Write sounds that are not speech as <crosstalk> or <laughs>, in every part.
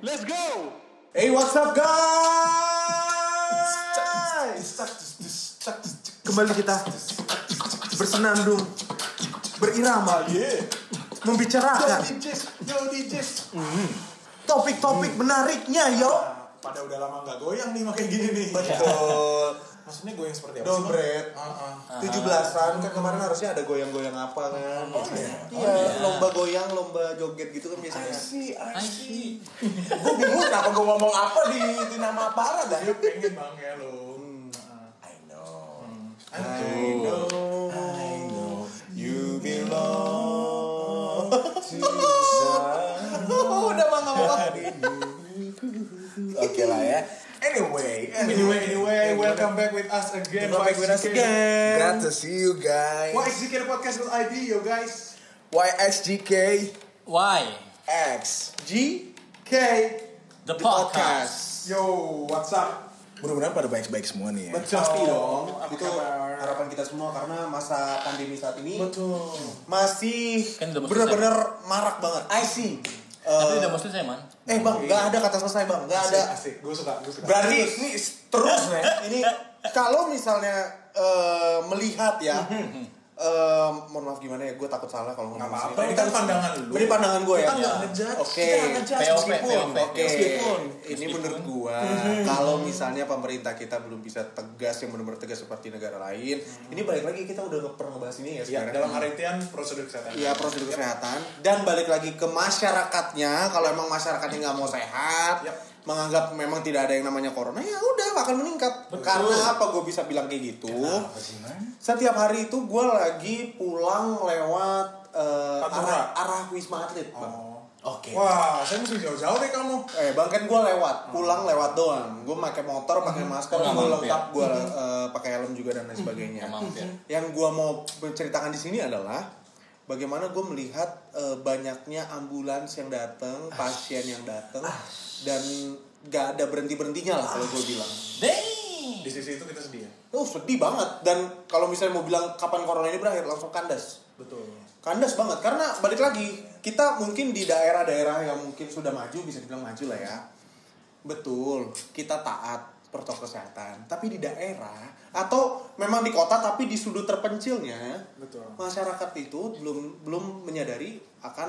Let's go. Hey, what's up guys? Kembali kita bersenandung, berirama, membicarakan topik-topik menariknya, yo. Pada udah lama nggak goyang nih makin gini nih. Betul. Maksudnya goyang seperti apa? Dobret. Ah, ah. Tujuh belasan kan kemarin harusnya ada goyang-goyang apa kan? Oh, iya? Iya, lomba goyang, lomba joget gitu kan biasanya. see, I I see. <laughs> Gue bingung kenapa gue ngomong apa di, di nama aparat dah. Dia pengen bang ya lo. I know. I I know. I know. You belong <laughs> to Udah bang ngomong Oke lah ya. Anyway, anyway, anyway, welcome back with us again. Welcome back with us again. Glad to see you guys. YXGK podcast with ID, yo guys. YXGK Why? X. G K, The, podcast. yo, what's up? Mudah-mudahan pada baik-baik semua nih ya. Betul. Pasti dong. Apa Itu kabar? harapan kita semua karena masa pandemi saat ini Betul. masih Kan bener-bener marak banget. I see. Tapi udah mau selesai man. eh bang, nggak ada kata selesai bang, nggak ada. Asik, gue suka, gue suka. Berarti ini terus nih. Ini kalau misalnya eh, melihat ya, eh, mohon maaf gimana ya, gue takut salah kalau ngomong sini. apa-apa, ini kan pandangan lu. Ini pandangan gue ya. Kita nggak ngejudge. Oke. Meskipun. Oke, Meskipun. ini menurut gua kalau misalnya pemerintah kita belum bisa tegas yang benar-benar tegas seperti negara lain, ini balik lagi kita udah pernah ngebahas ini ya Ya, sebenarnya. dalam artian prosedur kesehatan. Iya prosedur kesehatan dan balik lagi ke masyarakatnya kalau emang masyarakatnya nggak mau sehat. Menganggap memang tidak ada yang namanya corona ya udah akan meningkat Betul. karena apa gue bisa bilang kayak gitu setiap hari itu gue lagi pulang lewat eh, Pantura. arah, arah wisma atlet bang Oh. Oke. Wah, saya mesti jauh-jauh deh kamu. Eh bang kan gue lewat, pulang lewat doang. Gue pakai motor, pakai masker, Nggak gue lengkap, gue pakai helm juga dan lain sebagainya. Nggak mampir. Yang gue mau menceritakan di sini adalah bagaimana gue melihat eh, banyaknya ambulans yang datang, pasien yang datang, dan gak ada berhenti berhentinya lah kalau gue bilang. Dang. Di sisi itu kita sedih ya. Oh sedih banget. Dan kalau misalnya mau bilang kapan corona ini berakhir, langsung kandas. Betul. Kandas banget karena balik lagi kita mungkin di daerah-daerah yang mungkin sudah maju bisa dibilang maju lah ya. Betul, kita taat protokol kesehatan. Tapi di daerah atau memang di kota tapi di sudut terpencilnya Betul. masyarakat itu belum belum menyadari akan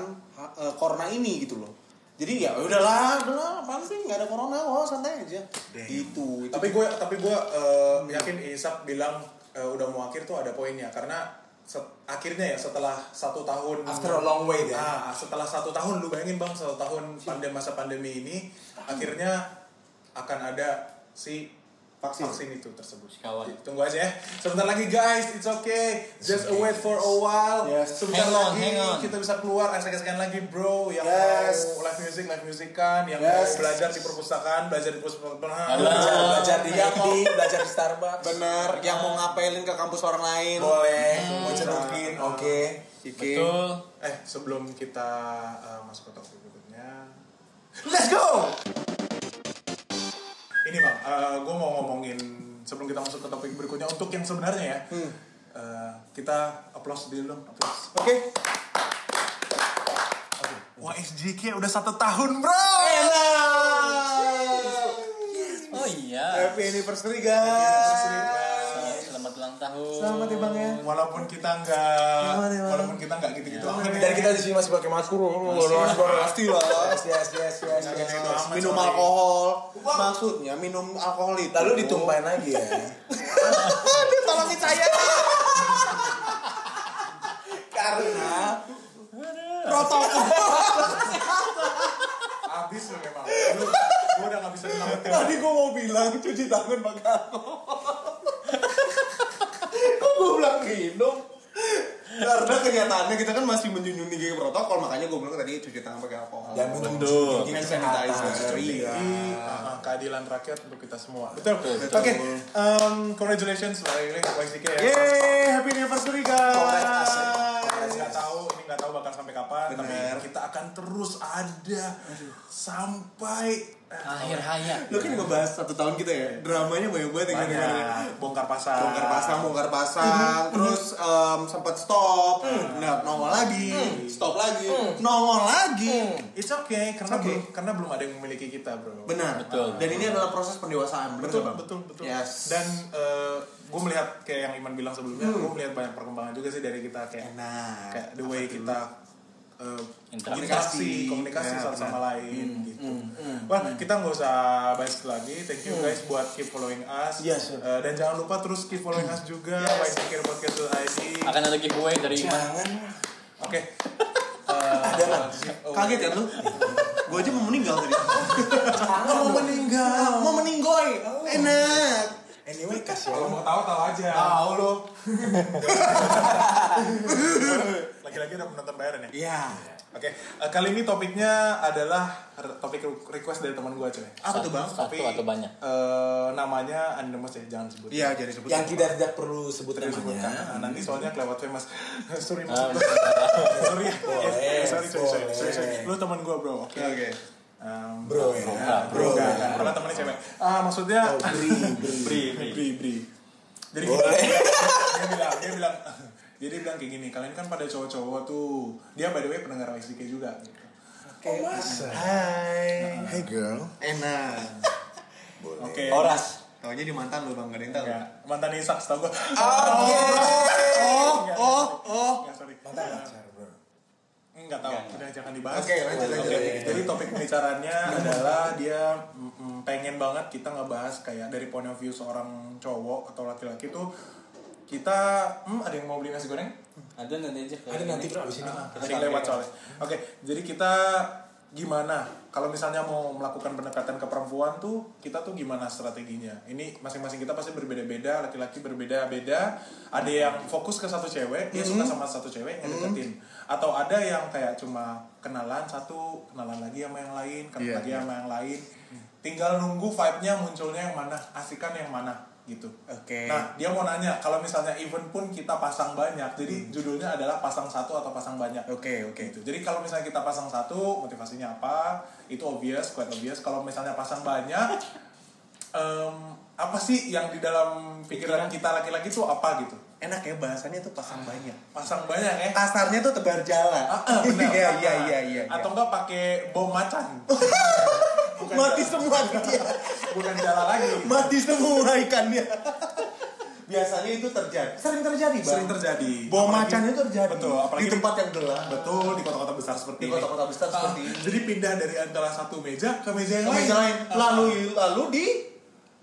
eh, corona ini gitu loh. Jadi ya udahlah, udahlah, sih nggak ada corona, oh santai aja. Gitu. itu Tapi gue tapi gue eh, yakin Isap bilang eh, udah mau akhir tuh ada poinnya karena set- akhirnya ya setelah satu tahun After a long wait ya. Ah, setelah satu tahun lu bayangin bang satu tahun pandemi masa pandemi ini akhirnya akan ada si Vaksin. vaksin, itu tersebut. Kawan. Tunggu aja ya. Sebentar lagi guys, it's okay. Just wait for a while. Yes. Sebentar Hang on, lagi hang on. kita bisa keluar asik-asikan lagi bro. Yang Yes. mau live music, live music kan. Yang Yes. mau belajar di perpustakaan, belajar di perpustakaan. Belajar, belajar di MD, belajar di Starbucks. bener yang mau ngapelin ke kampus orang lain. Boleh, Hmm. mau cedukin, oke. Oke. Betul. Eh, sebelum kita uh, masuk ke topik berikutnya, Let's go. Ini bang, gue mau ngomongin sebelum kita masuk ke topik berikutnya untuk yang sebenarnya ya, Hmm. uh, kita applause dulu dong, applause. Oke. Wah SJK udah satu tahun bro. Oh iya. Happy anniversary guys. Selamat ulang tahun. Selamat ya bang ya. Walaupun kita nggak, Gimana, gimana? walaupun kita nggak gitu-gitu amat ya. Dan kita di sini masih pakai masker. Pasti lah. Yes, yes, yes, yes, yes. amat, Minum sorry. alkohol. Maksudnya minum alkohol itu. Lalu ditumpahin lagi ya. <laughs> Aduh, tolongin saya. Karena protokol. Abis lu memang. Gue udah nggak bisa nyelamatin. Tadi gue mau bilang cuci tangan pakai alkohol. Minum? Karena kenyataannya kita kan masih menjunjung tinggi protokol, makanya gue bilang tadi cuci tangan pakai alkohol. Dan minum Betul. Hand sanitizer. Iya. Ah, keadilan rakyat untuk kita semua. Betul. Oke, um, congratulations balik lagi YCK ya. Yeay, happy anniversary guys. Nggak tahu ini nggak tahu bakal sampai kapan Bener. tapi kita akan terus ada sampai Akhir hayat. Lu kan ngebahas satu tahun kita ya, dramanya banyak banget yang banyak bongkar pasang bongkar pasang, bongkar pasang, terus em, sempat stop, nggak nongol lagi, stop lagi, nongol lagi. It's okay karena It's okay. belum karena belum ada yang memiliki kita, Bro. Benar. Betul. Dan ini adalah proses pendewasaan, benar betul Bang? betul betul Yes. dan gue melihat kayak yang Iman bilang sebelumnya gue melihat banyak perkembangan juga sih dari kita kayak Enak. kayak the way kita uh, Interaksi. komunikasi komunikasi Ya, satu sama benar. lain gitu wah kita nggak usah bahas lagi thank you guys buat keep following us Yes, sir. Uh, dan jangan lupa terus keep following us juga yes. Pikir Podcast ID Akan ada giveaway dari Iman. Jangan. oke Uh, <laughs> Ada lah. Kaget kan lu? Gue aja mau meninggal tadi. <laughs> Mau meninggal. mau meninggoy. Enak. Anyway, kasih kalau mau tahu tahu aja Tahu lu. <laughs> lagi-lagi udah penonton bayaran ya Iya. Oke, eh, kali ini topiknya adalah topik request dari teman gue coy. Apa tuh, Bang? Satu atau banyak? eh, namanya anonymous ya, jangan sebut. Iya, jadi sebut. Yang tidak tidak perlu sebut Tidak namanya. Nah, nanti soalnya kelewat famous. <laughs> sorry, mas. Ah, <laughs> sorry. Boleh, Eh, sorry, sorry, sorry, sorry, sorry. Lu teman gue bro, oke. Oke. Um, Bro ya. Nah, bro, enggak, enggak. Karena temennya cewek. Ah, maksudnya Oh, <laughs> bri, bri. bri, bri, bri. Jadi Boleh. <laughs> dia bilang, dia bilang, jadi <laughs> dia bilang kayak gini, kalian kan pada cowok-cowok tuh, dia by the way pendengar SDK juga. Gitu. Oh masa? Hai. Hey girl. Enak. Boleh. Oke. Oras. Taunya di mantan lu, Bang. Gak ada yang tahu. Enggak, mantan Isak setahu gue. Oke. Oh, oh, oh. Enggak, sorry. Mantan bro. Enggak tahu, udah jangan dibahas. Oke, lanjut, lanjut, Oke, lanjut. Jadi topik pembicaranya adalah dia mm, mm, pengen banget kita ngebahas kayak dari point of view seorang cowok atau laki-laki tuh kita hmm, ada yang mau beli nasi goreng? Ada nanti aja. Ada nanti bro abis ini. Ah, ada yang lewat soalnya. Oke, jadi kita gimana kalau misalnya mau melakukan pendekatan ke perempuan tuh kita tuh gimana strateginya ini masing-masing kita pasti berbeda-beda laki-laki berbeda-beda ada yang fokus ke satu cewek dia suka sama satu cewek yang deketin atau ada yang kayak cuma kenalan satu kenalan lagi sama yang lain kenalan Iya, lagi iya. sama yang lain tinggal nunggu vibe-nya munculnya yang mana asikan yang mana gitu Oke. nah dia mau nanya kalau misalnya event pun kita pasang banyak jadi Hmm. judulnya adalah pasang satu atau pasang banyak Oke, oke. gitu. Jadi kalau misalnya kita pasang satu, motivasinya apa? Itu obvious, quite obvious. Kalau misalnya pasang banyak, <laughs> em, apa sih yang di dalam pikiran kita laki-laki itu apa gitu? Enak ya bahasanya tuh pasang banyak. Pasang banyak ya? Kasarnya tuh tebar jalan. Ah, ah. Iya, Ah, iya, ah. iya, iya. Atau enggak pakai bom macan? <laughs> Bukan Mati jala- semua dia. Bukan jalan lagi. Mati semua ikannya. Biasanya itu terjadi. Sering terjadi, Bang. Sering terjadi. Bom Apalagi- macan itu terjadi. Betul. Apalagi di tempat yang gelap. Betul di kota-kota besar seperti Di ini. kota-kota besar Ah, seperti ini. Jadi pindah dari antara satu meja ke meja yang Ke lain. meja lain. Ah. Lalu lalu di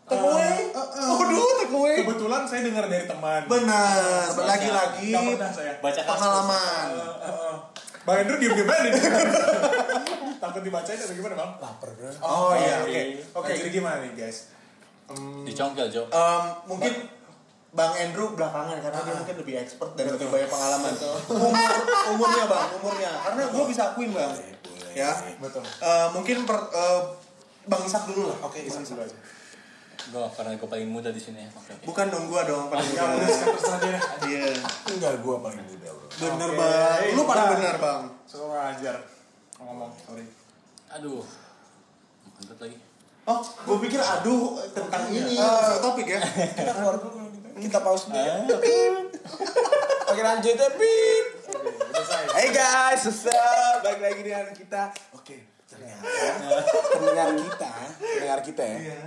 takeaway. Ah, ah, ah. Waduh, takeaway. Kebetulan saya dengar dari teman. Benar. Lagi-lagi. Baca pengalaman. Uh, uh, uh. Bang Andrew diem diem aja nih. <laughs> Takut dibacain atau gimana bang? Lapar bro. Oh iya, oke. Oke, jadi gimana nih guys? Um, Dicongkel, Jo. Em, mungkin Bang Andrew belakangan karena dia mungkin lebih expert dan lebih banyak pengalaman. Umur, umurnya bang, umurnya. Karena gue bisa akuin bang. Ya. betul. Eh, mungkin per, eh, Bang Isak dulu lah. Oke, isan dulu aja. Gue karena gue paling muda di sini. Oke, oke. Bukan dong gua dong paling udah muda. sekarang terserah dia. Iya. Enggak gua paling muda bro. Bener Oke. bang. Lu paling Bang. benar bang. Seorang ajar ngomong, sorry. Aduh. Mantap lagi. Oh, gue pikir aduh tentang ini Eh, topik ya. Kita keluar dulu gitu. Kita pause dulu ya. Oke lanjut ya Pip. Hey guys, susah balik lagi dengan kita. Oke, ternyata pendengar kita, pendengar kita ya. Iya.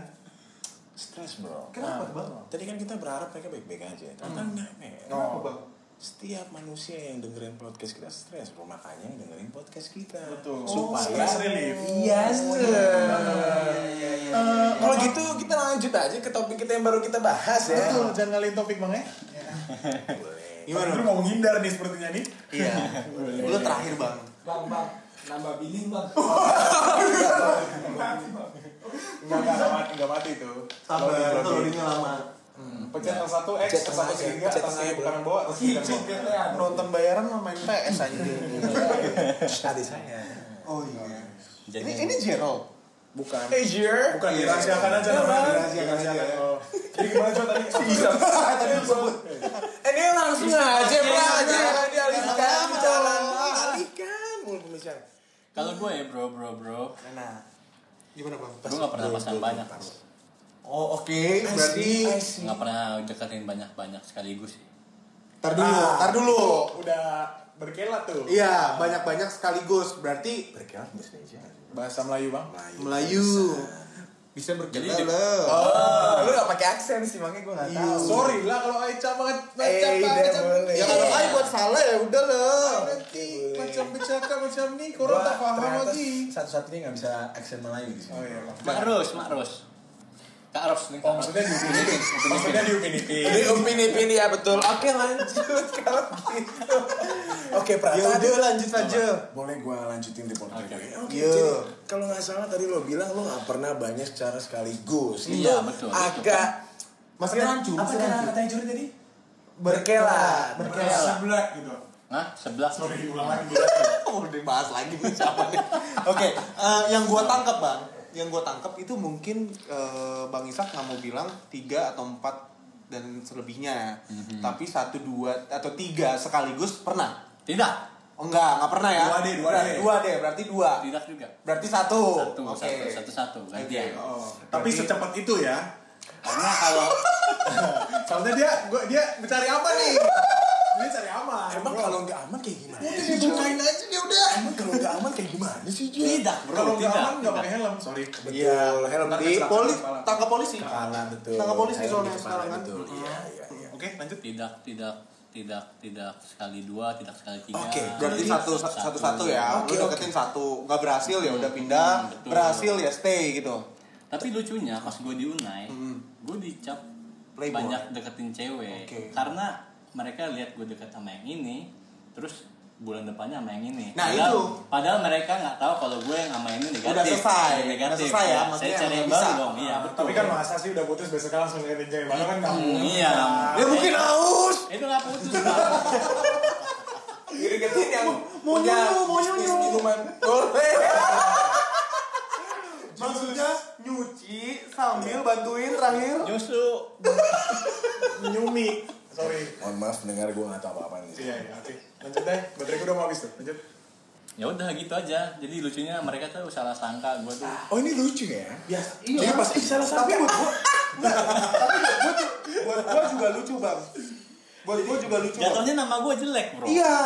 Stres bro. Kenapa bang? Tadi kan kita berharap mereka baik-baik aja. Ternyata enggak men. Kenapa bang? Setiap manusia yang dengerin podcast kita stres bro. Makanya yang dengerin podcast kita. Betul. Supaya Stress relief. Iya, Eh, Kalau gitu kita lanjut aja ke topik kita yang baru kita bahas ya. Betul, jangan ngalihin topik bang ya. <laughs> Boleh. <laughs> Gimana? Andrew mau menghindar nih sepertinya nih. Iya. Lu terakhir bang. Bang, bang, nambah billing bang. <laughs> Enggak, enggak mati, enggak mati itu. Sabar, Loading, itu loading. loadingnya lama. Pencet yang satu X, tengah satu pencet atas kiri kanan bawah, atas kiri bawah. Nonton bayaran mah main PS aja. Tadi saya. Oh iya. Jadi Ini ini Jero. Bukan. Hey Jer. Bukan dirahasiakan aja namanya, dirahasiakan aja. Oh. Jadi gimana coba tadi? <laughs> Bisa. Tadi disebut. Ini langsung aja bro. aja. Dialihkan bicara. Ah. Alihkan mulu pembicaraan. kalau gue ya bro, bro, bro. Nah. Gimana bang? Gue gak pernah pasang banyak. Oh oke. Berarti Gak pernah deketin banyak-banyak sekaligus sih. Tar dulu, Ah. tar dulu. Udah berkelat tuh. Iya, banyak-banyak sekaligus. Berarti Berkelat bahasa Indonesia. Bahasa Melayu, Bang. Melayu. Bisa Jadi berkelat di- loh. Oh, lu gak pakai aksen sih, makanya gue gak Iya. tahu. Sorry lah kalau Aica banget Eh, udah boleh. Ya kalau Ai buat salah ya udah loh. Nanti macam bercakap macam nih, korang tak paham lagi. Satu-satunya gak bisa aksen Melayu di sini. Oh iya, Bang. Mak Ros, Mak Ros. Kak Ros nih. Oh, maksudnya di Upin Ipin. Maksudnya di Upin Ipin. Ini opini-opini ya betul. Oke lanjut <laughs> kalau gitu. Oke Prata. Ya udah lanjut aja. Boleh gue lanjutin di podcast Oke. gue? Oke. Iya. Jadi kalau nggak salah tadi lo bilang lo nggak pernah banyak secara sekaligus. Iya, betul, Agak Masih rancu, apa katanya Juri tadi? Berkelat. Berkelat. Sebelah gitu. Hah? Sebelah. Sorry, ulang lagi. Oh, udah bahas lagi nih siapa nih. Oke, eh, yang gua tangkap bang, yang gua tangkap itu mungkin eh, bang Isak nggak mau bilang tiga atau empat dan selebihnya, tapi satu dua atau tiga sekaligus pernah. Tidak. Oh enggak, nggak pernah ya? Dua deh, dua Berarti deh. Dua deh, berarti dua. Tidak juga. Berarti satu. Satu, Oke. satu, satu, satu. Gantian. Oh, tapi secepat itu ya. Karena kalau <laughs> Soalnya dia gua dia mencari apa nih? Dia cari aman. Emang kalau nggak aman kayak gimana? udah dibukain aja dia udah. Emang kalau nggak aman kayak gimana sih Jo? tidak, bro. Kalau nggak aman nggak pakai helm. Sorry. Iya, helm di kecelakaan poli, kepala. tangkap polisi. Kepala betul. Tangkap polisi soalnya sekarang kan. Betul. Iya, iya, iya. Oke, lanjut. Tidak, tidak, tidak, tidak sekali dua, tidak sekali tiga. Oke, Berarti satu satu satu ya. Oke, Lu deketin satu, nggak berhasil ya udah pindah, Hmm, betul. berhasil ya stay gitu. Tapi lucunya pas gue di Unai, gue dicap Playboy. banyak deketin cewek. Oke. Karena mereka lihat gue deket sama yang ini, terus bulan depannya sama yang ini. Nah, padahal, itu. Padahal mereka nggak tahu kalau gue yang sama ini negatif. Udah selesai. Negatif. Udah selesai ya, Saya maksudnya cari yang nggak baru bisa. dong. Iya, betul. Tapi kan masa sih udah putus besok langsung deketin cewek baru kan nggak Hmm, mungkin. iya. Ya mungkin haus. Itu nggak putus. Bang. Deketin yang Mau nyuruh, mau nyuruh. minuman. <laughs> Maksudnya nyuci sambil bantuin terakhir. Nyusu. Nyumi. Sorry. Mohon maaf dengar gue nggak tahu apa-apa nih. Iya, iya, oke. Lanjut deh. Baterai gue udah mau habis tuh. Lanjut. Ya udah gitu aja. Jadi lucunya mereka tuh salah sangka gue tuh. Oh ini lucu ya? Ya, Jadi pas ih, salah Tapi sangka. buat tapi buat gua, <laughs> tuh- buat gua juga lucu bang. Buat gua juga lucu. Jatuhnya nama gue jelek bro. Iya.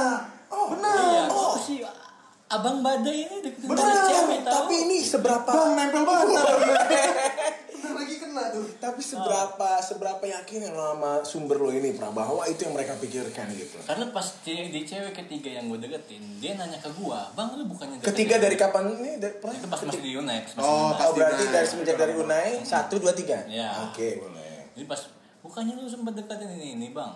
Oh benar. Iya. Oh si abang badai ini deketin banyak cewek tau. Tapi ini seberapa Bang nempel banget. <laughs> Bentar lagi kena tuh. tapi seberapa seberapa yakin lo sama sumber lo ini pra bahwa itu yang mereka pikirkan gitu. Karena pas di cewek ketiga yang gue deketin, dia nanya ke gue, bang lu bukannya deketin Ketiga dari kapan ini? Dari, pra? itu pas masih di Unai, pas Oh. Oh berarti Unai. dari semenjak dari Unai satu dua tiga. Iya. Oke boleh. Jadi pas bukannya lu sempat deketin ini ini bang,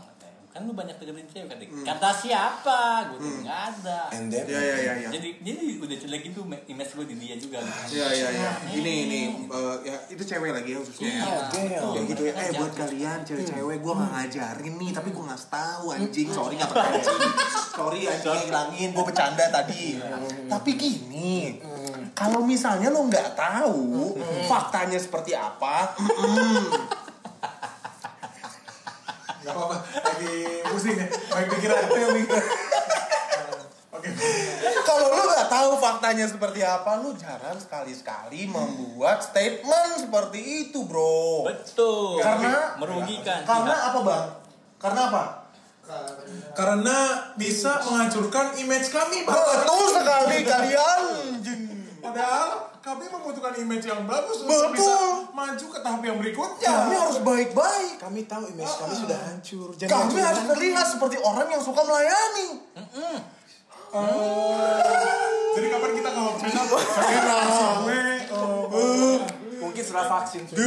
kan lu banyak deketin cewek katanya. Kata siapa? Gue tuh nggak ada. And then Iya iya iya. iya. Jadi jadi udah jelek itu image gue di dia juga. gitu. Iya iya iya. Ini ini eh, ya itu cewek lagi ya khususnya ya. Iya, Ya gitu ya. Eh buat kalian cewek-cewek gue gak ngajarin nih, tapi gue ngasih tahu anjing. Sorry nggak anjing. <laughs> Sorry anjing ngilangin. Gue bercanda tadi. Tapi gini, kalau misalnya lo nggak tahu faktanya seperti apa, <laughs> Gak apa-apa. Lagi pusing ya. Baik pikiran. Pikiran. Oke. kalau lo nggak tahu faktanya seperti apa, lo jarang sekali-sekali membuat statement seperti itu, bro. Betul. Karena- merugikan. Karena pihak. apa bang? Karena apa? Karena bisa menghancurkan image kami, Bang. Betul sekali kalian. Padahal kami membutuhkan image yang bagus Betul. untuk bisa maju ke tahap yang berikutnya. Kami harus baik-baik. kami tahu image kami sudah hancur. Jangan Kami hancur harus lagi. terlihat seperti orang yang suka melayani. Jadi kapan kita kalau saya gue oh, Mungkin setelah vaksin sudah. <laughs>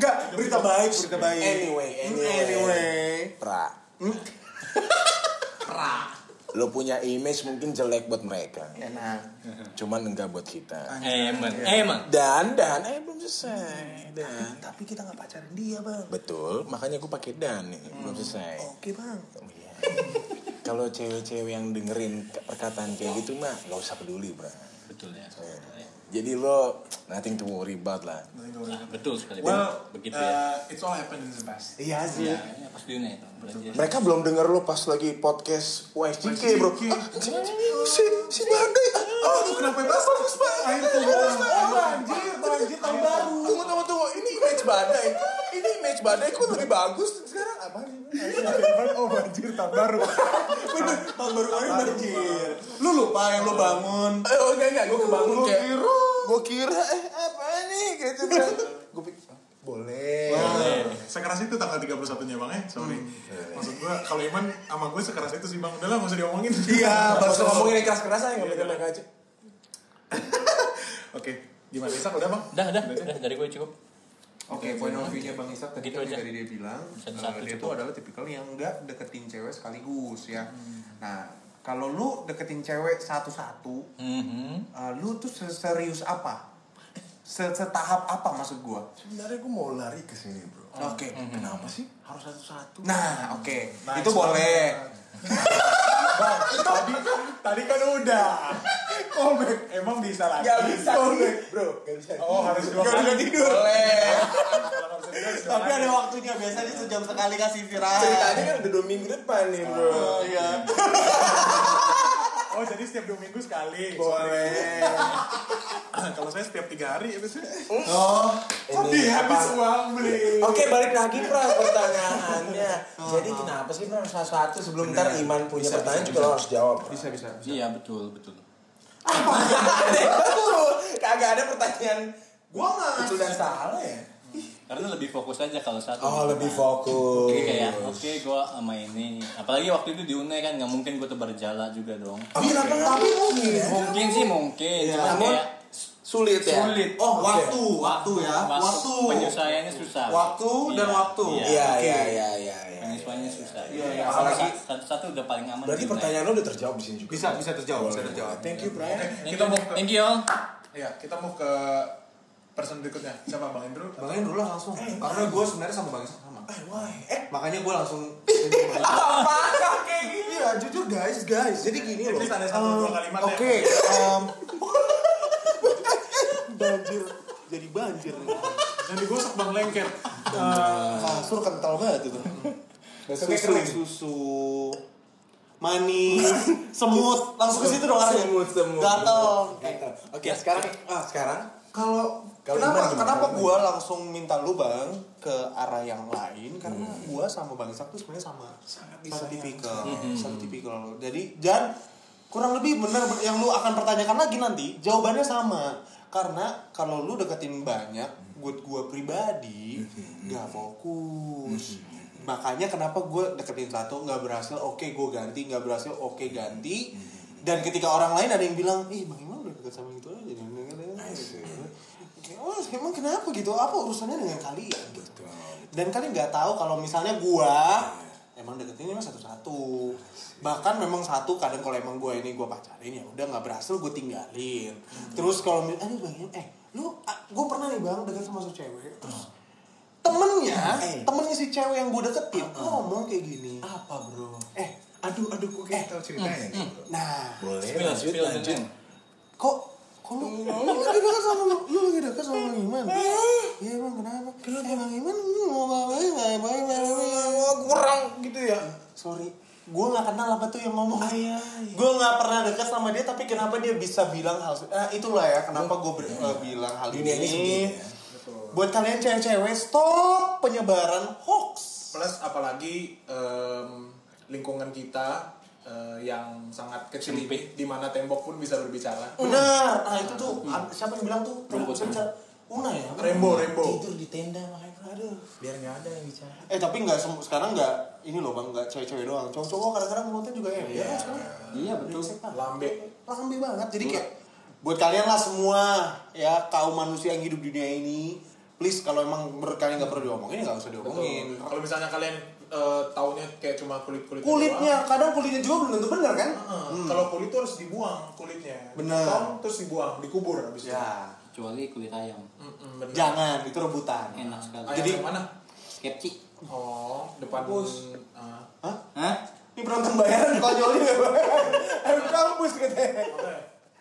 Enggak, berita baik, berita baik. Anyway, anyway. Anyway. Pra. <laughs> Pra. Lo punya image mungkin jelek buat mereka. Enak. Cuman enggak buat kita. Emang, emang. Dan dan eh belum selesai. Dan Tapi kita nggak pacarin dia, Bang. betul, makanya aku pakai dan nih, belum selesai. Oke, Bang. Oh, iya. <laughs> Kalau cewek-cewek yang dengerin perkataan kayak gitu mah nggak usah peduli, bro. Betul ya. Jadi lo nothing to worry about lah. Nah, betul sekali. well, begitu ya. uh, it's all happened in the past. Iya sih. Iya, ya, pas di Unai itu. Belajar. Mereka belum denger lo pas lagi podcast YSJK, bro. Ah, si, si, Badai. Oh, Aduh, kenapa bagus bagus banget? Air tuh Banjir, banjir tahun baru. Tunggu, tunggu, tunggu. Ini image Badai. ini match badai kok lebih bagus sekarang apa sih? oh banjir tahun baru Bener, tahun baru kemarin banjir. Lu lupa yang lu bangun. Eh, oh enggak enggak, gue kebangun Gua kayak kira. gue kira eh apa nih kayak gitu gue pikir ah, boleh. sekeras itu tanggal 31 nya bang ya sorry maksud gua kalau Iman sama gue sekeras itu sih bang udah lah nggak usah diomongin Iya, <laughs> Pas ngomongin yang keras-kerasan nggak pengen mereka aja. oke gimana Isak udah bang Udah, udah, udah dari gue cukup. Oke, point of view-nya Bang Isak tadi Gitu kan aja. dari dia bilang eh, dia cukup. tuh adalah tipikal yang enggak deketin cewek sekaligus ya. Nah, kalau lu deketin cewek satu-satu, Mhm. eh, lu tuh serius apa? Se- Setahap apa maksud gua? Sebenarnya gue mau lari ke sini bro. Oke. Kenapa sih harus satu-satu? Nah, oke. Nice Itu boleh. <laughs> bang tadi tadi kan udah callback emang bisa lagi Gak bisa nih bro, gak bisa. oh harus dua kali tidur. Boleh. Tapi ada waktunya biasanya sejam sekali kasih istirahat. Ceritanya kan udah dua minggu depan nih bro. Oh iya. <laughs> oh jadi setiap dua minggu sekali. Boleh. <laughs> kalau saya setiap tiga hari itu sih Oh, Tadi habis uang beli. Oke balik lagi Pras pertanyaannya. Jadi kenapa sih Pras salah satu sebelum ntar Iman punya pertanyaan juga lo harus jawab Pras. Bisa bisa. Iya, betul, betul. <laughs> Betul, kagak ada pertanyaan. Gua nggak itu dan salah ya Karena lebih fokus aja kalau satu. Oh lebih fokus Oke kayak, oke gue sama ini. Apalagi waktu itu di Unai kan nggak mungkin gue tebar jala juga dong. Kenapa tapi mungkin Mungkin sih mungkin, cuman Namun, kayak Sulit ya sulit. Oh, Oke. waktu, waktu ya. Waktu, Waktu. penyelesaiannya susah. Waktu dan Iya, waktu. Iya. Iya iya iya iya iya. Penyesuaiannya susah. Iya, iya. Apalagi satu-satu udah paling aman. Berarti pertanyaan lo udah terjawab di sini juga Bisa bisa terjawab, bisa terjawab. Thank you Brian Thank kita you, mau thank you all. ya kita mau ke person berikutnya siapa? Bang Indro? Bang dulu lah langsung. Karena gue sebenarnya sama Bang Isak sama. Eh why? Eh. Makanya gue langsung <laughs> apa kayak gini? Ya jujur guys guys. Jadi gini loh. Please ada satu dua kalimat ya. Oke, em, <laughs> banjir. Jadi banjir. Yang digosok bang lengket. Kasur kental banget itu. Susu, susu, manis, <laughs> semut, langsung ke situ dong arahnya. Semut, semut. Gatel. oke sekarang ah sekarang Kalau Kenapa Iman kenapa gue langsung minta lu bang ke arah yang lain? Karena gue sama bang Isak tuh sebenarnya sama. Satu tipikal. Satu tipikal. Jadi dan kurang lebih benar yang lu akan pertanyakan lagi nanti jawabannya sama. Karena kalau lu deketin banyak buat gue pribadi gak fokus. Makanya kenapa gue deketin satu nggak berhasil oke gue ganti nggak berhasil oke ganti. Dan ketika orang lain ada yang bilang ih bang Iman udah deket sama itu aja Wah, emang kenapa gitu? Apa urusannya dengan kalian? Gitu? Dan kalian nggak tahu kalau misalnya gua emang deketin emang satu-satu. Bahkan memang satu kadang kalau emang gua ini gua pacarin ya udah nggak berhasil gua tinggalin. Terus kalau mi- aduh bang, eh lu gua pernah nih bang deket sama si cewek terus temennya temennya si cewek yang gua deketin ngomong kayak gini. Apa bro? Eh. Aduh aduh kok kayak tahu ceritanya. Nih nah. Boleh lanjut lanjut. Kok kok lu, lu lagi dekat sama lu? Lagi dekat sama Bang Iman? Iya emang kenapa? Kenapa Bang Iman lu mau ngapain? Nggak kurang gitu ya? Sorry gue nggak kenal apa tuh yang ngomong. Gue nggak pernah dekat sama dia tapi kenapa dia bisa bilang hal nah, itulah ya kenapa gue bilang hal ini ini. ya. buat kalian cewek-cewek stop penyebaran hoax. Plus apalagi em, lingkungan kita eh, yang sangat kecil ini di mana tembok pun bisa berbicara. Benar. Nah itu tuh siapa yang bilang tuh? Bisa bicara Una ya? Rembo Rembo. Tidur di tenda makanya aduh biar nggak ada yang bicara. Eh tapi nggak sekarang nggak ini loh bang nggak cewek-cewek doang. Cowok-cowok kadang-kadang mulutnya juga ya? Ya kan sekarang. Iya betul. lambe. Lambe banget. Jadi kayak buat kalian lah semua ya kaum manusia yang hidup di dunia ini please kalau emang menurut kalian nggak perlu diomongin ya nggak usah diomongin. Kalau misalnya kalian eh, taunya kayak cuma kulit kulit kulitnya kadang kulitnya juga belum tentu benar kan kalau kulit tuh harus dibuang kulitnya. Potong, terus dibuang dikubur habis itu ya Kecuali kulit ayam. Bener. jangan itu rebutan Enak sekali. Ayam Jadi- yang mana Skepci. oh depan Kampus. ah. Hah? Hah? ini penonton bayaran konyolnya <laughs> ayo kampus katanya Oke.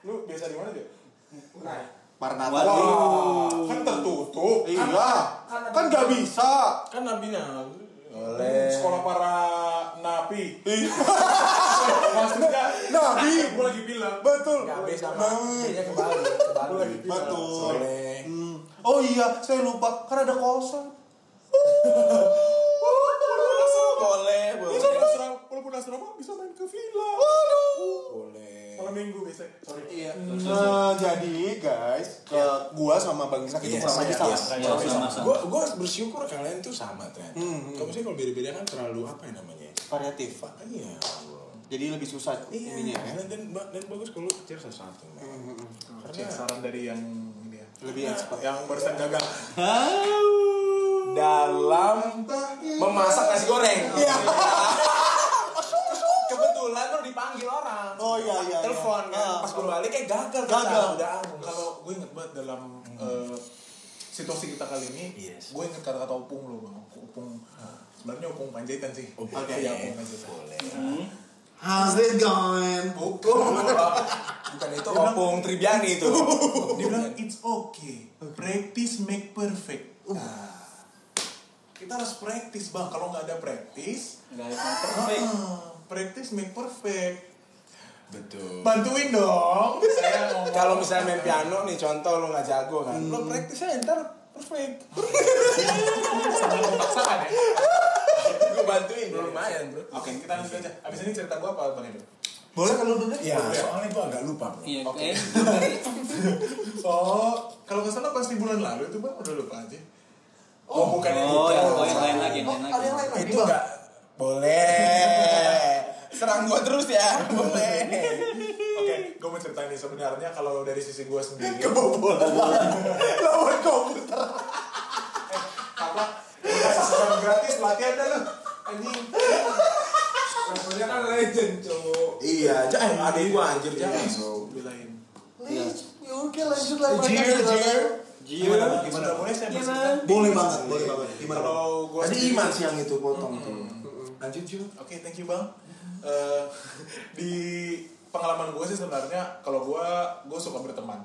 lu biasa di mana dia nah Maranatha Waduh. kan tertutup iya kan nggak bisa kan nabi nabi boleh. Sekolah para napi. Maksudnya nah, napi aku lagi bilang. Betul. Nabi sama. Nah. Kayaknya kembali. Kembali. Lagi Betul. Hmm. Oh iya, saya lupa. Karena ada kosan. <laughs> Boleh asrama bisa main ke villa. Boleh. Malam minggu biasa. Sorry. Iya. Eh, jadi guys, ke gua sama Bang Isak itu kurang lebih yes, sama. Gue gue bersyukur kalian tuh sama ternyata. Kalau misalnya kalau beda-beda kan terlalu apa ya namanya? Variatif. Iya. Jadi lebih susah Iya. ininya ya. Dan, dan, dan bagus kalau kecil satu-satu. men. Cek saran dari yang ini ya. Lebih expert. Yang barusan gagal. Dalam memasak nasi goreng. Iya. <laughs> Lo dipanggil orang. Oh, iya, iya, Telepon iya. kan. Ah. Pas gue balik kayak gagal. Gagal. Udah angus. Kalau gue inget banget dalam eh, situasi kita kali ini, Yes. gue inget kata-kata opung lo bang. Opung, sebenarnya opung panjaitan sih. Opung. Oke. Iya, opung panjaitan. Boleh. How's it going? Bukan. Bukan itu opung Tribiani itu. <laughs> Dia bilang it's okay, practice make perfect. Nah, kita harus practice bang. Kalau nggak ada practice, Nggak ada perfect. ah, practice make perfect. Betul. Bantuin dong. Kalau misalnya main piano nih contoh lo nggak jago kan, lo praktis aja ntar perfect. memaksakan ya. gue bantuin bro lumayan bro. Oke, kita lanjut aja. Abis ini cerita gue apa bang Edo? Boleh kalau dulu Iya, soalnya gue agak lupa bro. Iya, Oke. eh, <laughs> Oh, kalau nggak salah pasti bulan lalu itu bang udah lupa aja. Oh, bukan yang Oh, itu. yang, oh, yang lain lagi, yang lain lagi. ada yang lain lagi Itu enggak boleh. Serang gue terus ya, boleh. Oke, gue mau ceritain nih sebenarnya kalau dari sisi gue sendiri. Lawan komputer. apa? Kasih sesuatu gratis latihan dah lu. Anjing. Rasanya kan legend, cowok. Iya, jangan ada gue anjir jangan. Bilain. Lis, ya oke lanjut lah mereka Jir, jir. Gimana? Gimana? Boleh saya? Boleh banget, boleh banget. Gimana? Kalau gue Tadi Iman sih yang itu potong tuh. Lanjut Jul. Oke, thank you bang. Eh, <laughs> di pengalaman gue sih sebenarnya kalau gue gue suka berteman.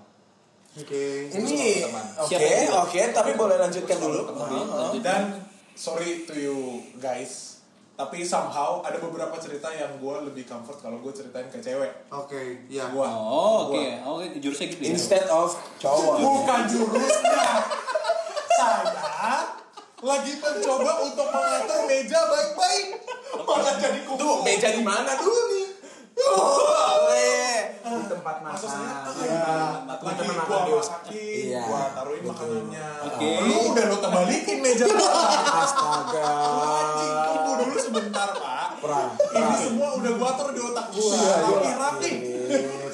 Oke. Ini teman. oke, Siapa yang bilang? oke, tapi boleh lanjutkan dulu. Lanjut. Dan sorry to you guys, tapi somehow ada beberapa cerita yang gue lebih comfort kalau gue ceritain ke cewek. Oke, ya. Gua. Oh, oke. Gua. Oke, jurusnya gitu ya. Instead of cowok. Bukan jurusnya. Saya lagi mencoba untuk mengatur meja baik-baik. Malah jadi kumpul. Tuh, meja di mana dulu nih? Oh, eh. Di tempat Maksud masak. saya, Iya. lagi gua makan di masakin, Iya. gua taruhin makanannya. Oke. Lu udah lo terbalikin meja Astaga. Anjing, tunggu dulu sebentar, Pak. Perang. Ini semua udah gua atur di otak gua. Rapi-rapi.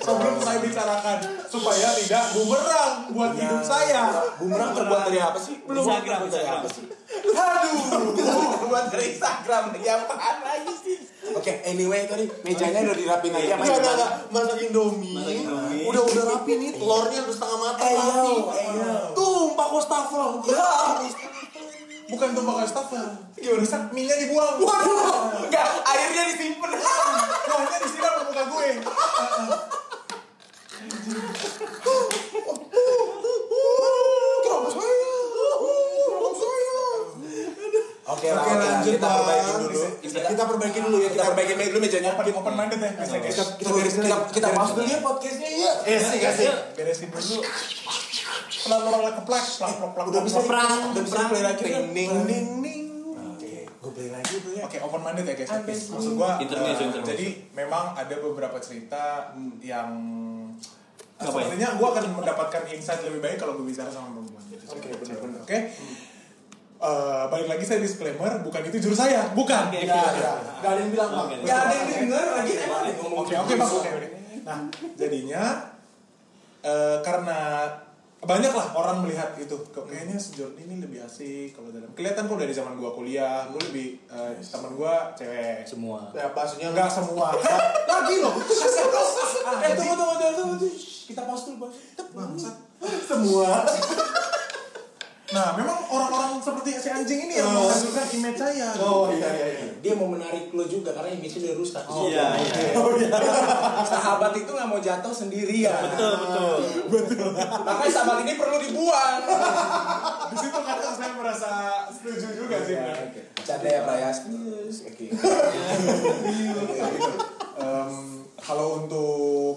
Sebelum saya bicarakan supaya tidak bumerang buat hidup saya. Bumerang terbuat dari apa sih? Belum. Instagram, terbuat dari apa sih? Aduh. terbuat dari Instagram. Ya apaan lagi sih? Oke, anyway tadi mejanya udah dirapin lagi apa Enggak, enggak, gimana? enggak. Masak Indomie. Masak Indomie. Udah udah rapi nih, telurnya udah setengah matang Ayo, rapi. ayo. Tumpah wastafel. Ya, Bukan tumpah wastafel. Bisa minyak dibuang. waduh, enggak, airnya disimpan. Kuahnya disiram ke muka gue. <laughs> Oke, Oke, oke, lanjut, kita Bang. perbaikin dulu. Kita perbaikin dulu ya. Kita perbaikin dulu mejanya. Open, open minded ya, bisa guys. Kita kita beresin Kita kita pause dulu ya podcastnya ya. Eh, sih kasih. Beresin dulu. Pelan-pelan keplak, plak, plak, plak, Udah bisa Perang, udah bisa perang, play lagi ding, ding, ding. Oke, gue play lagi dulu ya. Oke, open minded ya guys. Maksud gua Intermezzo, eh, intermezzo. jadi memang ada beberapa cerita yang ya? sepertinya gua akan mendapatkan insight lebih baik kalau gue bicara sama perempuan. Oke, benar-benar. Oke. Eh, balik lagi saya disclaimer, bukan itu jurus saya, bukan. Oke, Ya, oke. ya. Gak ada yang bilang bang. Oke. Gak ada yang denger lagi emang Oke, oke bang, oke, oke. Nah, jadinya eh, karena banyak lah orang melihat itu kayaknya si Jordi ini lebih asik kalau dalam kelihatan kok dari zaman gua kuliah gua lebih eh, teman gua cewek Semua. Ya maksudnya enggak semua <laughs> lagi loh. <laughs> Eh tunggu tunggu tunggu Kita pause dulu bangsat Semua. <laughs> nah memang orang-orang seperti si anjing ini yang menghancurkan image saya Oh iya iya iya. Dia mau menarik lo juga karena image-nya udah rusak. Iya, <laughs> iya. Sahabat itu nggak mau jatuh sendirian. Betul, betul. Makanya sahabat ini perlu dibuang. <laughs> di situ kadang saya merasa setuju juga sih benar. Canda ya Prayas. Oke. <laughs> Kalau untuk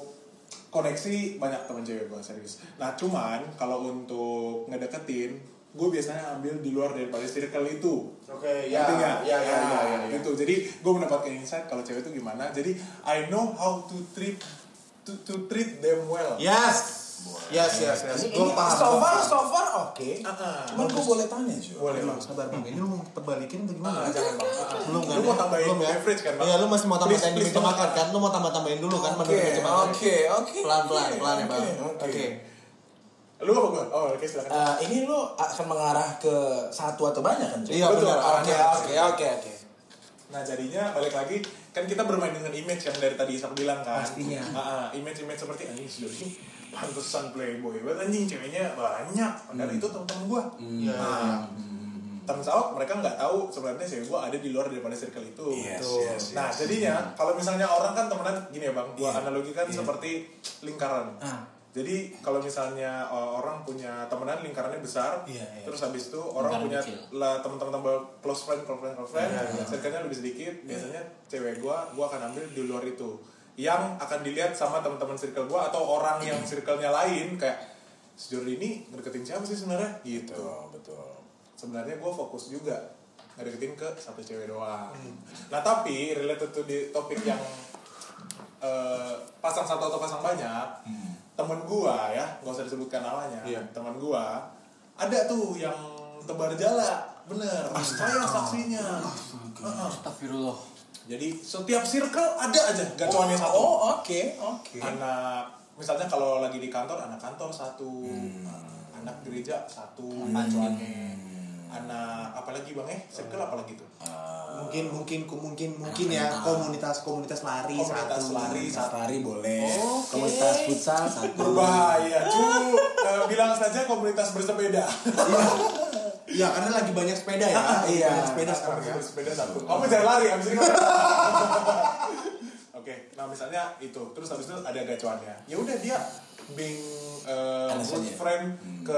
koneksi banyak teman cewek gue serius. Nah cuman kalau untuk ngedeketin gue biasanya ambil di luar daripada circle itu Oke, Ngerti ya, nggak? ya, ya, Nah, ya, ya, ya. gitu jadi gue mendapatkan insight kalau cewek itu gimana jadi I know how to treat to, to treat them well Yes. Yes, yes, yes. Ini, Gue ini paham. so far, so far oke. Ah, ah. Cuman gue boleh tanya juga. boleh bang Sabar bang, ini lu mau terbalikin atau gimana? Ah, jangan bang. Belum kan? lu mau ya? tambahin Belum ya? beverage kan bang Iya, lu masih mau tambahin di meja makan kan? Lu mau tambah tambahin dulu kan Oke, meja makan? oke, oke. Pelan pelan ya bang. oke, Oke. Lu apa gue oh oke silakan Eh, ini lu akan mengarah ke satu atau banyak kan? Iya Betul, benar. Oke, oke, oke, oke. Nah jadinya balik lagi kan kita bermain dengan image yang dari tadi Isak bilang kan. Pastinya. Ah, image-image seperti anjing si Dori ini pantesan playboy banget anjing ceweknya banyak. Padahal itu teman-teman gua. Iya. Nah, turns out mereka nggak tahu sebenarnya cewek gua ada di luar daripada circle itu. Yes, Tuh. yes, nah yes. jadinya kalau misalnya orang kan temenan gini ya bang, gua Iya. analogikan Iya. seperti lingkaran. Ah. Jadi kalau misalnya uh, orang punya temenan lingkarannya besar, Iya, iya. terus habis itu orang Lingkaran punya lah teman-teman tambah close friend, close friend, close friend, Iya, iya. circle-nya lebih sedikit. Biasanya cewek gua, gua akan ambil di luar itu. Yang akan dilihat sama teman-teman circle gua atau orang yang circle-nya lain kayak sejauh ini ngedeketin siapa sih sebenarnya? Gitu. Betul, betul. Sebenarnya gua fokus juga ngedeketin ke satu cewek doang. Hmm. Nah tapi related to di topik yang eh, pasang satu atau pasang banyak, Hmm. Temen gua ya nggak usah disebutkan namanya Iya. temen gua ada tuh yang tebar jala bener saya saksinya Heeh. Astagfirullah. jadi setiap circle ada aja gacuannya satu Oh, oke, oke. anak misalnya kalau lagi di kantor anak kantor satu Hmm. anak gereja satu gacuannya anak apalagi bang eh circle apalagi tuh Mungkin mungkin mungkin mungkin ya komunitas komunitas lari Komunitas satu. lari Komunitas lari boleh. Oke. Komunitas futsal satu. berbahaya cu Eh, bilang saja komunitas bersepeda Iya karena lagi banyak sepeda ya. Iya. Banyak sepeda sekarang ya. bersepeda satu kamu jangan lari abis ini <laughs> oke nah misalnya itu terus habis itu ada gacuannya ya udah dia being uh, Alasannya. good friend ke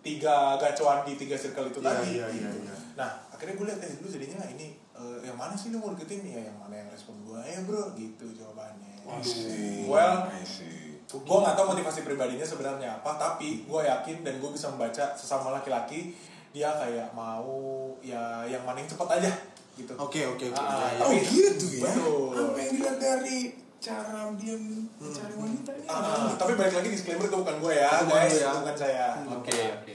tiga gacuan di tiga circle itu Iya, tadi iya, iya, gitu. iya. nah akhirnya gue lihat eh lu jadinya ini eh, yang mana sih lu mau deketin ya yang mana yang respon gue eh bro gitu jawabannya well gue gak tau motivasi pribadinya sebenarnya apa tapi gue yakin dan gue bisa membaca sesama laki-laki dia kayak mau ya yang mana yang cepet aja gitu Oke oke oke. Ah, Ya, ya. Oh gitu ya? Betul. Apa yang dilihat dari cara dia mencari wanita ini? Ah, tapi balik lagi disclaimer itu bukan gue ya bukan guys ya. bukan saya Oke, oke.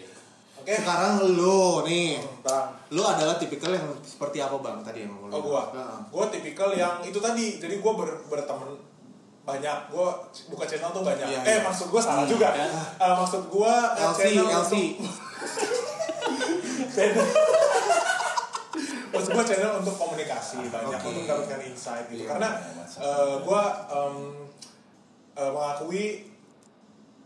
oke Sekarang lu nih, Bang. lu adalah tipikal yang seperti apa bang tadi yang lu oh gue Nah. gue tipikal yang itu tadi jadi gue ber, berteman banyak gue buka channel tuh banyak Iya, eh iya. maksud gue salah juga ya. Eh, maksud gue LC channel LC. untuk <laughs> channel maksud gue channel untuk komunikasi banyak Oke. untuk mendapatkan insight gitu Iya, karena masalah. gue mengakui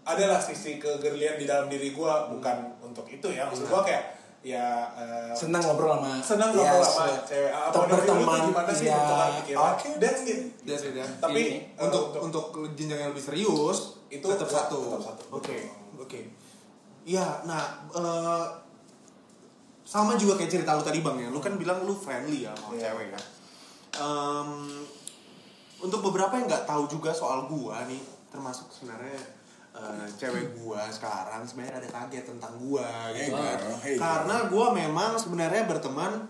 adalah sisi kegirlian di dalam diri gue bukan untuk itu ya maksud gue kayak ya eh, Senang ngobrol sama senang ngobrol Yes. sama cewek apa of view lu tuh berteman, gimana sih iya. bentukan pikiran Oke. that's it Ya sudah. tapi Ini, eh, untuk untuk jenjang yang lebih serius Itu tetap satu. Oke oke. Iya, nah eh, sama juga kayak cerita lu tadi bang ya. Lu kan bilang lu friendly ya sama Iya. cewek ya. Em, untuk beberapa yang nggak tahu juga soal gua nih, termasuk sebenarnya eh, cewek gua sekarang sebenarnya ada kaget tentang gua gitu Hey, kan. Hey, girl. Karena gua memang sebenarnya berteman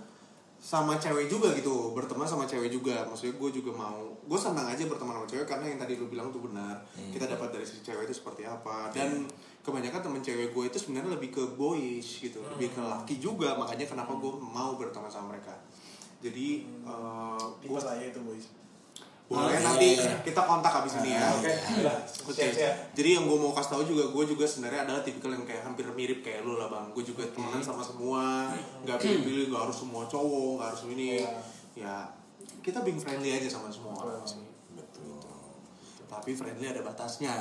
sama cewek juga gitu berteman sama cewek juga maksudnya gue juga mau gue senang aja berteman sama cewek karena yang tadi lu bilang tuh benar kita dapat dari si cewek itu seperti apa dan kebanyakan temen cewek gue itu sebenarnya lebih ke boyish gitu lebih ke laki juga makanya kenapa gue mau berteman sama mereka jadi eh, tipe gue saya itu boys boleh Oke. nanti kita kontak abis ini ya oke lah Oke, siap siap jadi yang gue mau kasih tahu juga, gue juga sebenarnya adalah tipikal yang kayak hampir mirip kayak lu lah bang. Gue juga temenan sama semua, nggak pilih-pilih, nggak harus semua cowok, nggak harus ini. Iya. Ya, kita being friendly aja sama semua orang sih. Betul. Tapi friendly ada batasnya,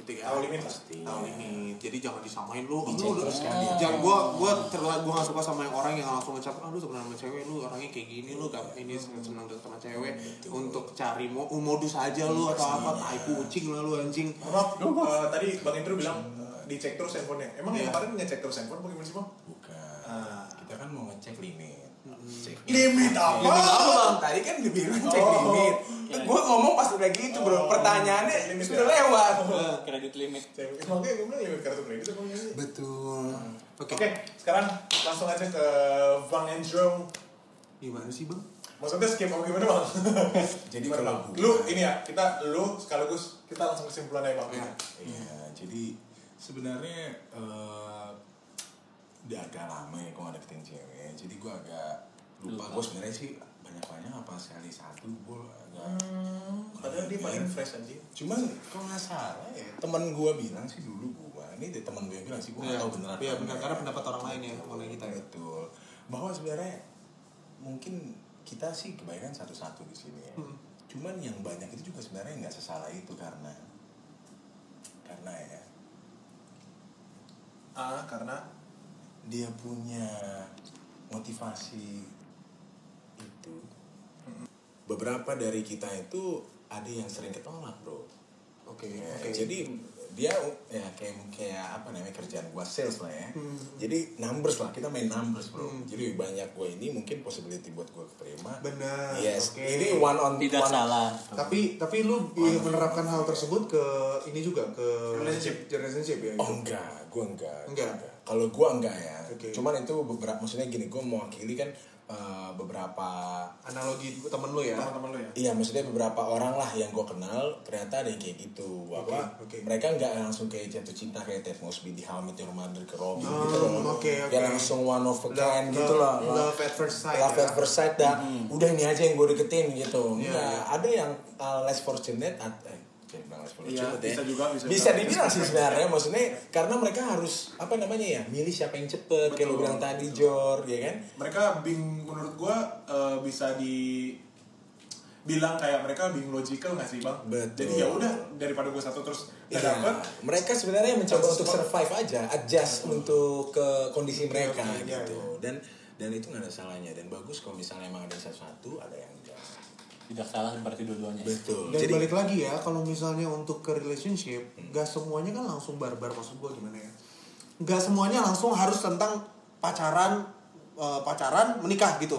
gitu ya. Tahu limit lah. Tahu limit. Jadi jangan disamain lu. Lu- terus kan dia. Jangan gue gue terlalu gue gak suka sama yang orang yang langsung ngecap, ah lu temenan sama cewek, lu orangnya kayak gini, lu gak ini seneng deket sama cewek untuk cari mo modus aja lu atau apa, tai kucing lah lu anjing. Maaf, eh, tadi Bang Indro bilang eh, dicek terus handphonenya. Emang yang Iya. kemarin ngecek terus handphone bagaimana sih, Bang? Bukan. Ah. Kita kan mau ngecek limit. Cek Limit apa? Limit apa? Tadi kan dibilang cek Oh. limit. Gue ngomong pas udah gitu bro. Pertanyaannya limit sudah ya. lewat. Kredit limit. Cewek. Makanya gue bilang limit kartu kredit apa enggak sih? Betul. Oke, sekarang langsung aja ke Bang Andrew. Gimana sih bang? Maksudnya skip apa gimana bang? <laughs> Jadi kalau Bang? lu ini ya kita lu sekaligus kita langsung kesimpulan aja bang. Iya, jadi sebenarnya eh udah agak lama ya gue gak deketin cewek. Jadi gue agak lupa. Gue sebenarnya sih banyak-banyak apa sekali satu gue agak. Padahal dia paling fresh aja. Cuman kalau nggak salah ya teman gue bilang sih dulu gue ini deh teman gue bilang sih gue nggak tahu beneran. Iya benar karena pendapat orang lain ya mengenai kita ya. Betul. Bahwa sebenarnya mungkin kita sih kebanyakan satu-satu di sini ya. Hmm. Cuman yang banyak itu juga sebenarnya nggak sesalah itu karena karena ya Ah, karena dia punya motivasi. Beberapa dari kita itu ada yang sering ketolak bro. Oke Ya, oke. Jadi dia ya kayak kayak apa namanya kerjaan gua sales lah ya. Hmm. Jadi numbers lah kita main numbers bro. Jadi banyak gua ini mungkin possibility buat gua keterima. Benar, Yes. oke. Ini one on Tidak one. salah. Tapi tapi lu iya, menerapkan hal tersebut ke ini juga ke Relationship. relationship ya. Oh enggak, gua enggak. Enggak? Kalau gua enggak ya. Oke. Cuman itu beberapa maksudnya gini, gua mewakili kan eh, beberapa Analogi temen lu ya. teman-teman lu ya. Iya, maksudnya beberapa orang lah yang gue kenal ternyata ada yang kayak gitu. Apa? oke. Mereka nggak langsung kayak jatuh cinta kayak Ted Mosby di How I Met Your Mother ke Robin Oh, gitu loh. oke. Dia langsung one of a Love- kind gitu love- loh. love at first sight Love ya. at first sight dah. Udah ini aja yang gue deketin gitu. Iya, Nggak, iya. ada yang uh, less fortunate. at- Iya, ya. bisa juga, bisa Bisa dibilang sih sebenarnya maksudnya karena mereka harus apa namanya ya milih siapa yang cepet kayak lo Betul. bilang tadi Jor ya kan Mereka bing menurut gua eh, bisa di bilang kayak mereka being logical nggak sih bang? Betul. Jadi ya udah daripada gua satu terus Iya, dapet. mereka sebenarnya mencoba untuk survive aja, adjust untuk ke kondisi mereka oke, iya, gitu. Dan dan itu nggak ada salahnya dan bagus kalau misalnya emang ada yang satu ada yang. Tidak salah berarti dua-duanya. Betul. Dan Jadi balik lagi ya, kalau misalnya untuk ke relationship, gak semuanya kan langsung barbar maksud gue gimana ya? Gak semuanya langsung harus tentang pacaran, eh, pacaran menikah gitu.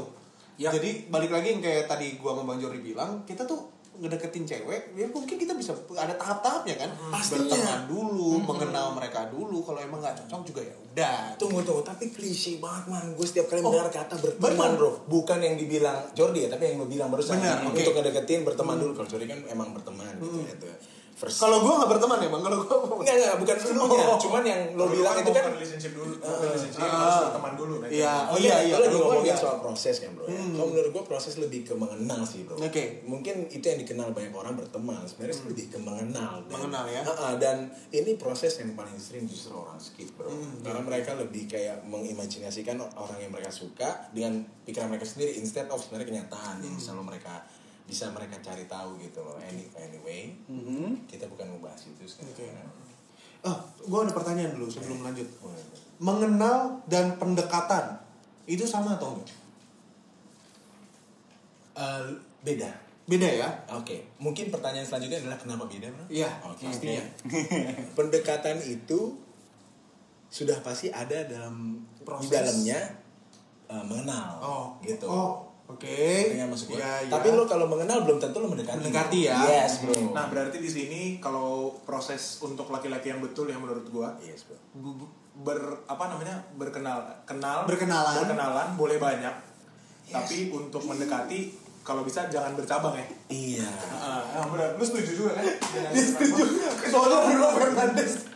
Ya. Jadi balik lagi yang kayak tadi gua sama Bang Jori bilang, kita tuh ngedeketin cewek, ya mungkin kita bisa ada tahap-tahapnya kan. Pastinya. Berteman dulu, mengenal mereka dulu. Kalau emang nggak cocok juga ya udah. tunggu tunggu tapi klise banget man. Gue setiap kali Oh, mendengar kata berteman bener. bro, bukan yang dibilang Jordi ya, tapi yang lo bilang barusan Bener, oke. untuk ngedeketin berteman dulu. Kalau Jordi kan emang berteman gitu ya. tuh. First Kalau gua nggak berteman ya bang, kalau gua Enggak, enggak, bukan dulunya. Oh. Cuman yang lo Kalau bilang lu itu kan relationship dulu, bukan relationship harus berteman dulu. nah, Iya. itu. Oh iya, iya. Lo Kalau gua ngomongin iya. soal proses kan bro. ya? Kalau menurut gue proses lebih ke mengenal sih bro. Oke. Mungkin itu yang dikenal banyak orang berteman. Sebenarnya sih lebih ke mengenal. Dan, Mengenal ya. Ha-ha, dan ini proses yang paling sering justru orang skip bro. Hmm, Karena mereka lebih kayak mengimajinasikan orang yang mereka suka dengan pikiran mereka sendiri instead of sebenarnya kenyataan yang Hmm. bisa lo mereka bisa mereka cari tahu gitu loh. Any, anyway, kita bukan membahas itu sekarang. Hmm. Oke. Ah, gua ada pertanyaan dulu sebelum lanjut. Boleh. mengenal dan pendekatan itu sama atau enggak? Eh, beda. Beda ya? Oke, mungkin pertanyaan selanjutnya adalah kenapa beda, bro? Iya, Oke, pastinya. <laughs> Pendekatan itu sudah pasti ada dalam di Proses. dalamnya eh, mengenal, Oh, gitu. Oh, oke. Gue? Iya, iya. Tapi lo kalau mengenal belum tentu lo mendekati. Mendekati ya. Yes, bro. Nah berarti di sini kalau proses untuk laki-laki yang betul yang menurut gua yes, bro. bu- ber apa namanya berkenal kenal Berkenalan. berkenalan boleh banyak tapi untuk mendekati kalau bisa jangan bercabang ya Iya. ah benar lu setuju juga kan Setuju. Soalnya Bruno Fernandes.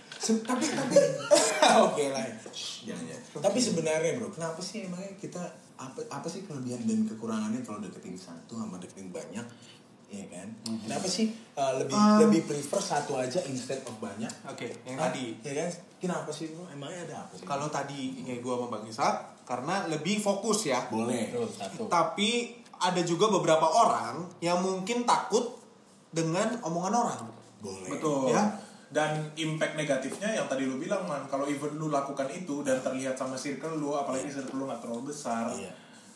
tapi tapi <laughs> oke lah. Shh, jangan ya. Tapi sebenarnya bro, kenapa sih emangnya kita apa apa sih kelebihan dan kekurangannya kalau deketin satu sama deketin banyak? Iya kan? Kenapa sih uh, lebih Um, lebih prefer satu aja instead of banyak? Oke, yang Hah? tadi. ya kan? Kenapa sih bro? Emangnya ada apa sih? Kalau tadi kayak gua sama Bang Ishak karena lebih fokus ya. boleh. Betul, satu. Tapi ada juga beberapa orang yang mungkin takut dengan omongan orang. Boleh. betul Ya. Dan impact negatifnya yang tadi lu bilang man kalau even lu lakukan itu dan terlihat sama circle lu apalagi circle lu nggak terlalu besar Iya.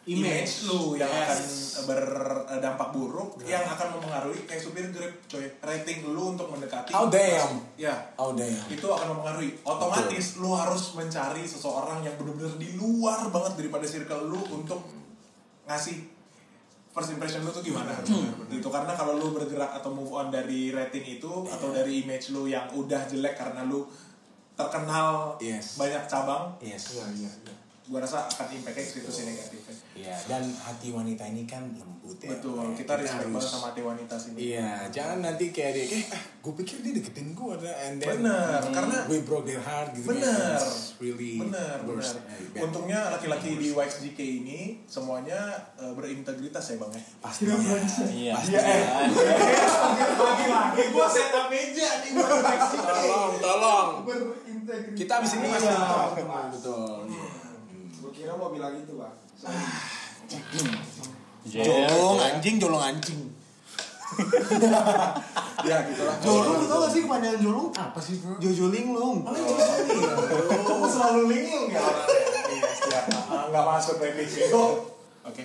image lu yang Yes. akan berdampak buruk yang akan mempengaruhi kayak supir grab coy rating lu untuk mendekati Oh, damn. ya Oh damn. itu akan mempengaruhi otomatis lu harus mencari seseorang yang benar-benar di luar banget daripada circle lu untuk ngasih first impression lu tuh gimana gitu karena kalau lu bergerak atau move on dari rating itu atau dari image lu yang udah jelek karena lu terkenal Yes. banyak cabang Yes. Iya, iya, iya. gua rasa akan impact-nya ke situ sih negatifnya Iya, dan hati wanita ini kan lembut ya. betul Ya, kita respect harus- sama hati wanita sini Iya, jangan nanti kayak dia, eh, ah, gue pikir dia deketin gue, and then Bener, karena- we broke their heart gitu. Bener. It's really bener bener worst. Eh, bad. untungnya laki-laki di YXGK ini semuanya eh, berintegritas ya bang ya pastinya, Iya. pastinya. lagi-lagi gua set up meja nih buat YXGK Tolong, tolong. Berintegritas. Kita abis ini pasti Iya. betul. Gua kira mau bilang itu, Pak. Jolong anjing, jolong anjing. <laughs> ya gitulah Jolong lu tau gak sih kepanjangan jolong? Apa sih bro? Jojo linglung. kamu selalu linglung ya iya siap Ah, nggak masuk prediksi Oh. oke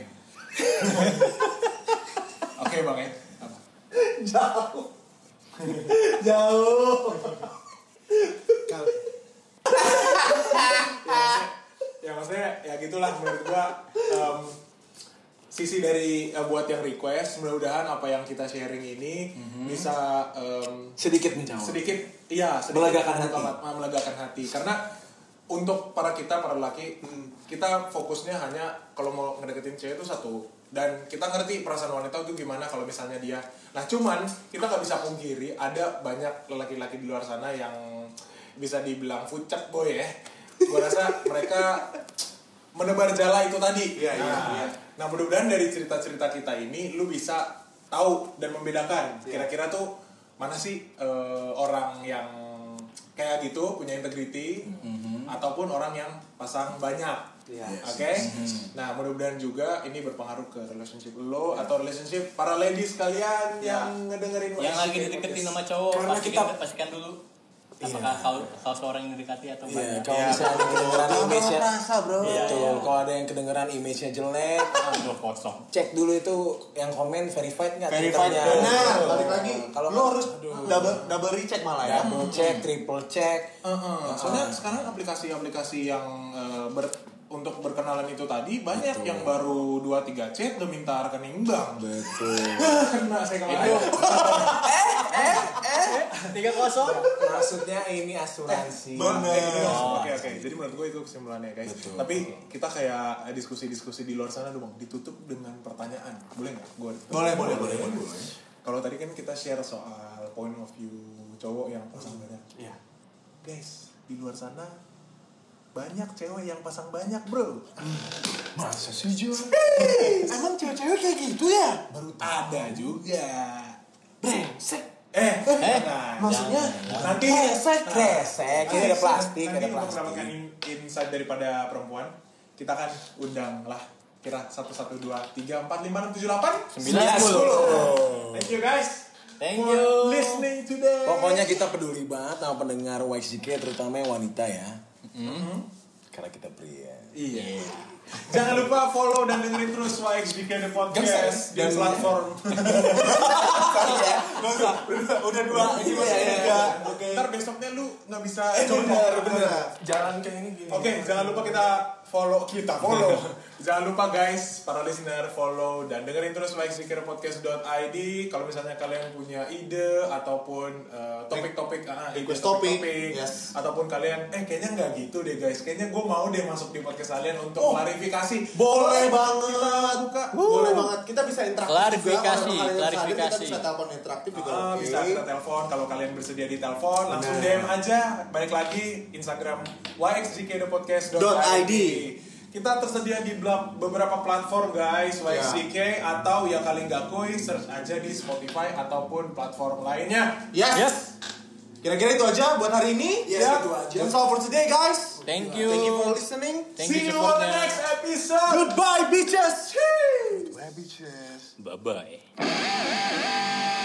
oke bang ya Apa? Jauh. Jauh. Maksudnya ya gitulah menurut gua em, sisi dari eh, buat yang request mudah-mudahan apa yang kita sharing ini bisa em, Sedikit menjawab. sedikit iya sedikit Melegakan hati. melegakan hati. Karena untuk para kita para laki kita fokusnya hanya kalau mau ngedeketin cewek itu satu. Dan kita ngerti perasaan wanita itu gimana kalau misalnya dia. Nah cuman kita nggak bisa pungkiri ada banyak laki-laki di luar sana yang bisa dibilang fucek boy ya gua rasa mereka menebar jala itu tadi Iya, iya, nah, iya. nah mudah-mudahan dari cerita-cerita kita ini lu bisa tahu dan membedakan Iya. kira-kira tuh mana sih eh, orang yang kayak gitu punya integrity ataupun orang yang pasang banyak Iya. oke nah mudah-mudahan juga ini berpengaruh ke relationship lo atau relationship para ladies kalian Ya. yang ngedengerin Yang lagi dideketin podcast. sama cowok, Karena pastikan, kita- pastikan dulu. Apakah kau, kau seorang yang didekati atau Iya, banyak? kalau misalnya kedengeran image-nya rasa bro. Iya, Betul, iya. kalau ada yang kedengeran image-nya jelek, <laughs> Aduh, kosong. cek dulu itu yang komen verified nggak Verified Twitternya. benar. Betul. Balik lagi. Kalau lu harus double double recheck malah ya. double check, triple check. Heeh. Soalnya sekarang aplikasi-aplikasi yang eh, ber- untuk berkenalan itu tadi banyak yang baru 2 3 chat udah minta rekening bank. Betul. <laughs> Kena saya <laughs> kalau Itu. Tiga kosong. Maksudnya ini asuransi. Bener. Oh. Oke oke. Jadi menurut gue itu kesimpulannya guys. Betul. Tapi kita kayak diskusi-diskusi di luar sana dong. Ditutup dengan pertanyaan. Boleh nggak? Gue. Boleh, boleh, boleh. Kalau tadi kan kita share soal point of view cowok yang pasang banyak. Iya. Guys, di luar sana banyak cewek yang pasang banyak bro. Masa sih Jo? Emang cewek-cewek kayak gitu ya? Baru ada juga. Brengsek. Eh, Eh, nah, Maksudnya nanti Kresek, kresek. Ini ada plastik, ada untuk plastik. mendapatkan in- insight daripada perempuan, kita akan undang lah kira satu satu dua tiga empat lima enam tujuh delapan Sembilan, sepuluh. Thank you guys. Thank for you. listening today. Pokoknya kita peduli banget sama pendengar YXJK terutama yang wanita ya. Karena kita pria. Iya. Jangan lupa follow dan dengerin terus YXBK The Podcast di Dan- platform. <laughs> ya. Udah dua ini masih tiga. Oke. Ntar besoknya lu nggak bisa. Bener, bener. Jalan kayak ini gini. Oke, jangan lupa kita follow kita follow. jangan lupa guys, para listener follow dan dengerin terus podcast.id kalau misalnya kalian punya ide ataupun eh, topik-topik ah, ide Request topik, yes. ataupun kalian eh kayaknya nggak gitu deh guys. Kayaknya gue mau deh masuk di podcast kalian untuk Oh, klarifikasi. Boleh Kita banget. buka. Boleh banget. Kita bisa interaktif Klarifikasi, juga. Kalau kalian sadar, klarifikasi. Kita bisa telepon interaktif juga. Ah, oke. bisa kita telepon kalau kalian bersedia di telepon langsung. DM aja balik lagi Instagram yxjkthepodcast.id .id. kita tersedia di beberapa platform guys YXJK atau yang kalian nggak kui search aja di Spotify ataupun platform lainnya Yes. Yes. Kira-kira itu aja buat hari ini. Yes, Ya. itu aja. That's all for today, guys. Thank you. Thank you for listening. Thank see you you on the next episode Goodbye, bitches. Wah, bitches. Bye bye.